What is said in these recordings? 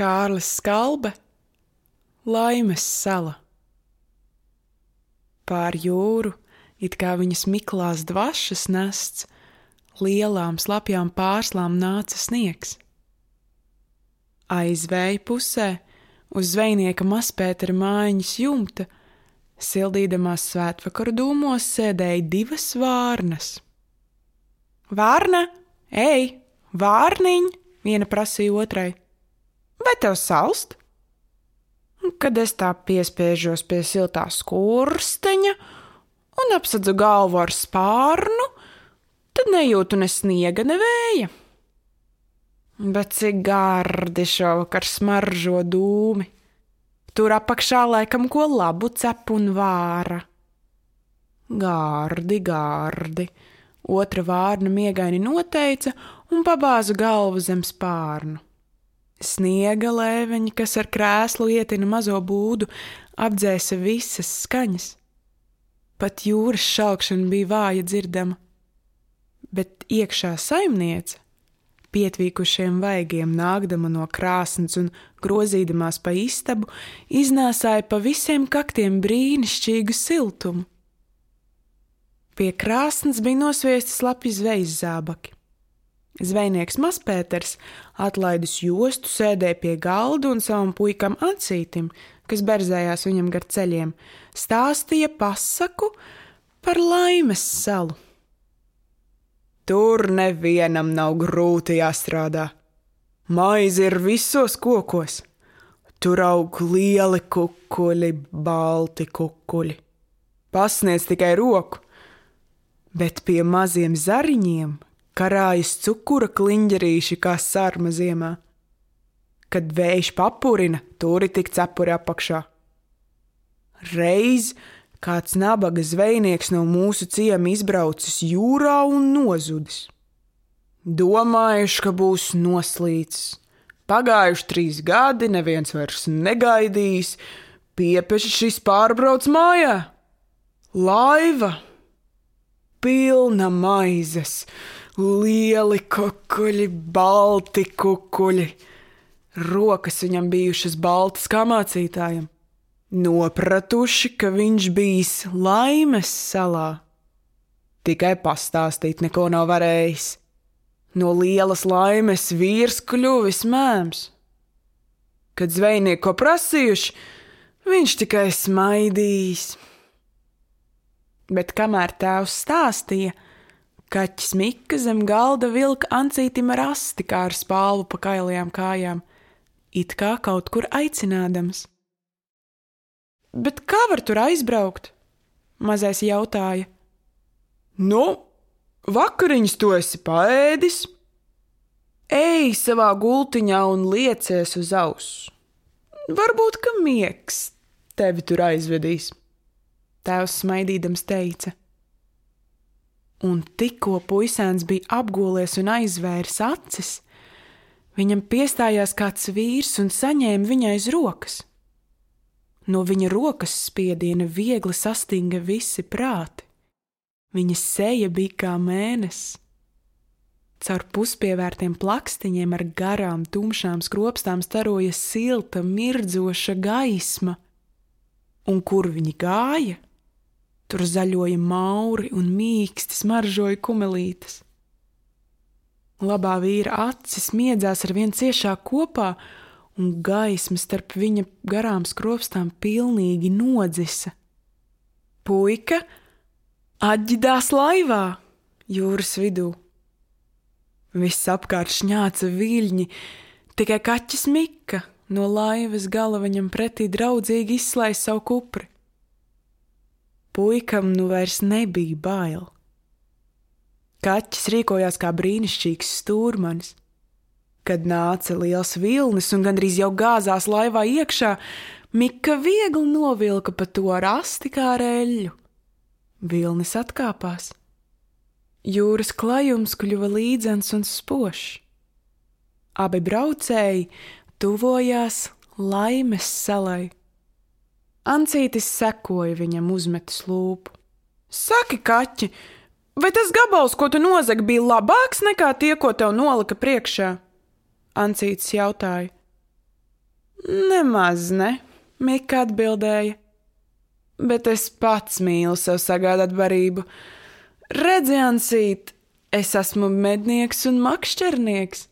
Kārlis Skalbe, Laimes sala. Pār jūru, it kā viņas miklās dvašas nests, lielām slapjām pārslām nāca sniegs. Aizvēja pusē, uz zvejnieka maspētera mājiņas jumta, sildīdamās svētvakaru dūmos sēdēja divas vārnas. Vārna, ej, vārniņ, viena prasīja otrai. Vai tev salst? Kad es tā piespiežos pie siltā skursteņa un apsadzu galvu ar spārnu, tad nejūtu ne sniega, ne vēja. Bet cik gardi šovakar smaržo dūmi. Tur apakšā laikam ko labu cep un vāra. Gārdi, gārdi, otra vārna miegaini noteica un pabāza galvu zem spārnu. Sniega lēveņi, kas ar krēslu ietina mazo būdu, apdzēsa visas skaņas. Pat jūras šaukšana bija vāja dzirdama, bet iekšā saimniece, pietvīkušiem vaigiem nākdama no krāsnes un grozīdamās pa istabu, iznāsāja pa visiem kaktiem brīnišķīgu siltumu. Pie krāsnes bija nosviesti slapi zvejas zābaki. Zvejnieks Maspēters, atlaidis jostu, sēdēja pie galda un savam puikam Ancītim, kas berzējās viņam gar ceļiem, stāstīja pasaku par laimes salu. Tur nevienam nav grūti jāstrādā. Maize ir visos kokos. Tur aug lieli kukuļi, balti kukuļi. Pasniedz tikai roku, bet pie maziem zariņiem karājas cukura kliņģerīši kā sarma ziemā. Kad vējš papurina, turi tik cepuri apakšā. Reiz kāds nabaga zvejnieks no mūsu ciema izbraucis jūrā un nozudis. Domājuši, ka būs noslīcis. Pagājuši trīs gadi, neviens vairs negaidījis, piepešs šis pārbrauc mājā. Laiva! Pilna maizes! Lieli kukuļi, balti kukuļi. Rokas viņam bijušas baltas kā mācītājam. Nopratuši, ka viņš bijis laimes salā. Tikai pastāstīt neko nav varējis. No lielas laimes vīrs kļuvis mēms. Kad zvejnieki ko prasījuši, viņš tikai smaidījis. Bet kamēr tēvs stāstīja, Kaķis Mika zem galda vilka ancītim rasti kā ar spālu pa kailajām kājām, it kā kaut kur aicinādams. Bet kā var tur aizbraukt? Mazais jautāja. Nu, vakariņas tu esi paēdis. Ej savā gultiņā un liecies uz auss. Varbūt, ka miegs tevi tur aizvedīs. Tēvs smaidīdams teica un tikko puisēns bija apgūlies un aizvēris acis, viņam piestājās kāds vīrs un saņēma viņai aiz rokas. No viņa rokas spiediena viegli sastinga visi prāti. Viņa seja bija kā mēnesis. Caur puspievērtiem plakstiņiem ar garām, tumšām skropstām staroja silta, mirdzoša gaisma, un kur viņi gāja? Tur zaļoja mauri un mīksti smaržoja kumelītes. Labā vīra acis miedzās ar vien ciešāk kopā, un gaisma starp viņa garām skropstām pilnīgi nodzisa. Puika atģidās laivā jūras vidū. Viss apkārt šņāca viļņi, tikai kaķis Mika no laivas gala viņam pretī draudzīgi izslēdz savu kupri. Puikam nu vairs nebija bail. Kaķis rīkojās kā brīnišķīgs stūrmanis. Kad nāca liels vilnis un gandrīz jau gāzās laivā iekšā, Mika viegli novilka pa to ar asti kā ar eļļu. Vilnis atkāpās. Jūras klajums kļuva līdzens un spožs. Abi braucēji tuvojās laimes salai. Ancītis sekoja viņam uzmetis lūpu. Saki, kaķi, vai tas gabals, ko tu nozagi, bija labāks nekā tie, ko tev nolika priekšā? Ancītis jautāja. Nemaz ne, Mika atbildēja. Bet es pats mīlu sev sagādāt barību. Redzi, Ansīt, es esmu mednieks un makšķernieks,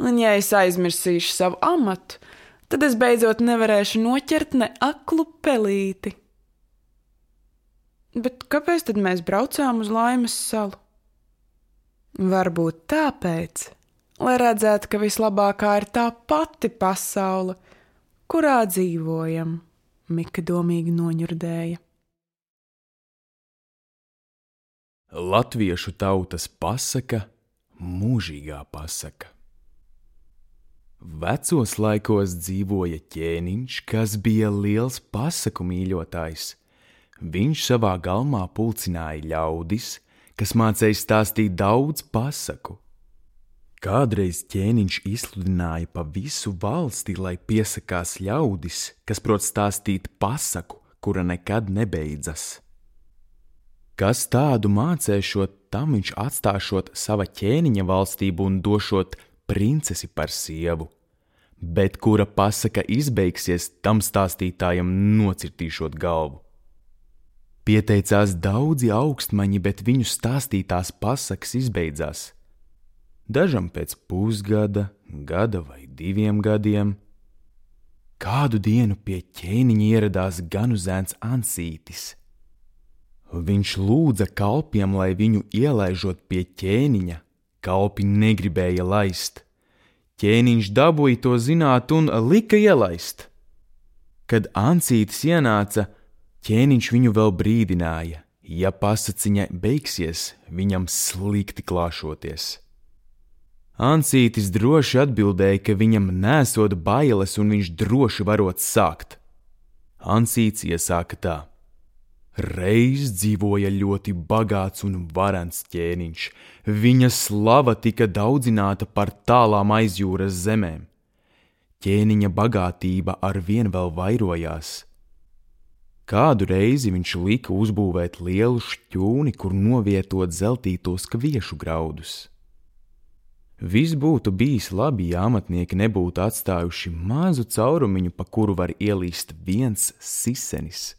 un ja es aizmirsīšu savu amatu, tad es beidzot nevarēšu noķert ne aklu pelīti. Bet kāpēc tad mēs braucām uz laimes salu? Varbūt tāpēc, lai redzētu, ka vislabākā ir tā pati pasaule, kurā dzīvojam, Mika domīgi noņurdēja. Latviešu tautas pasaka, mūžīgā pasaka. Vecos laikos dzīvoja ķēniņš, kas bija liels pasaku mīļotājs. Viņš savā galmā pulcināja ļaudis, kas mācīja stāstīt daudz pasaku. Kādreiz ķēniņš izsludināja pa visu valsti, lai piesakās ļaudis, kas prot stāstīt pasaku, kura nekad nebeidzas. Kas tādu mācēšot, tam viņš atstāšot sava ķēniņa valstību un došot princesi par sievu, bet kura pasaka izbeigsies, tam stāstītājam nocirtīšot galvu. Pieteicās daudzi augstmaņi, bet viņu stāstītās pasakas izbeidzās. Dažam pēc pusgada, gada vai diviem gadiem. Kādu dienu pie ķēniņa ieradās ganu zēns Ansītis. Viņš lūdza kalpiem, lai viņu ielaižot pie ķēniņa, kalpi negribēja laist. Ķēniņš dabūja to zināt un lika ielaist. Kad Ansītis ienāca, Ķēniņš viņu vēl brīdināja, ja pasaciņa beigsies, viņam slikti klāšoties. Ansītis droši atbildēja, ka viņam nesot bailes un viņš droši varot sākt. Ansīts iesāka tā: Reiz dzīvoja ļoti bagāts un varants ķēniņš, viņa slava tika daudzināta par tālām aizjūras zemēm. Ķēniņa bagātība ar vien vēl vairojās Kādu reizi viņš lika uzbūvēt lielu šķūni, kur novietot zeltītos kviešu graudus. Viss būtu bijis labi, ja amatnieki nebūtu atstājuši mazu caurumiņu, pa kuru var ielīst viens sisenis.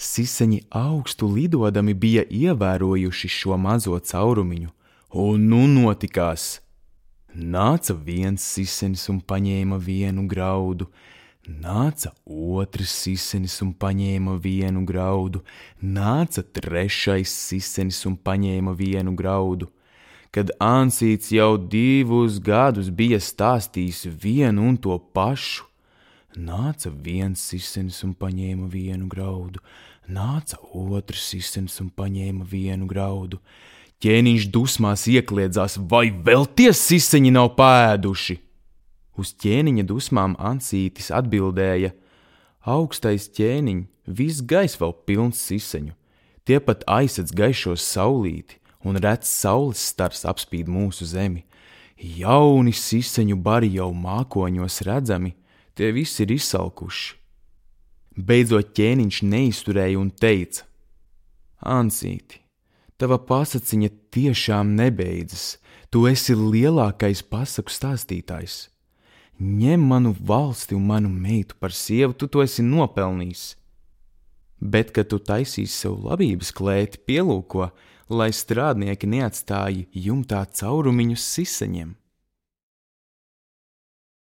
Siseņi augstu lidodami bija ievērojuši šo mazo caurumiņu, un nu notikās. Nāca viens sisenis un paņēma vienu graudu, Nāca otrs sisenis un paņēma vienu graudu, nāca trešais sisenis un paņēma vienu graudu. Kad Ansīts jau divus gadus bija stāstījis vienu un to pašu, nāca viens sisenis un paņēma vienu graudu, nāca otrs sisenis un paņēma vienu graudu. Ķēniņš dusmās iekliedzās, vai vēl tie siseņi nav pēduši! Uz ķēniņa dusmām Ansītis atbildēja: Augstais ķēniņ, viss gaiss vēl pilns siseņu, tie pat aizsedz gaišo saulīti, un redz saules stars apspīd mūsu zemi. Jauni siseņu bari jau mākoņos redzami, tie visi ir izsalkuši. Beidzot ķēniņš neizturēja un teica: Ansīti, tava pasakiņa tiešām nebeidzas, tu esi lielākais pasaku stāstītājs ņem manu valsti un manu meitu par sievu, tu to esi nopelnījis. Bet, kad tu taisīsi sev labības klēti, pielūko, lai strādnieki neatstāja jumtā caurumiņus sisaņiem.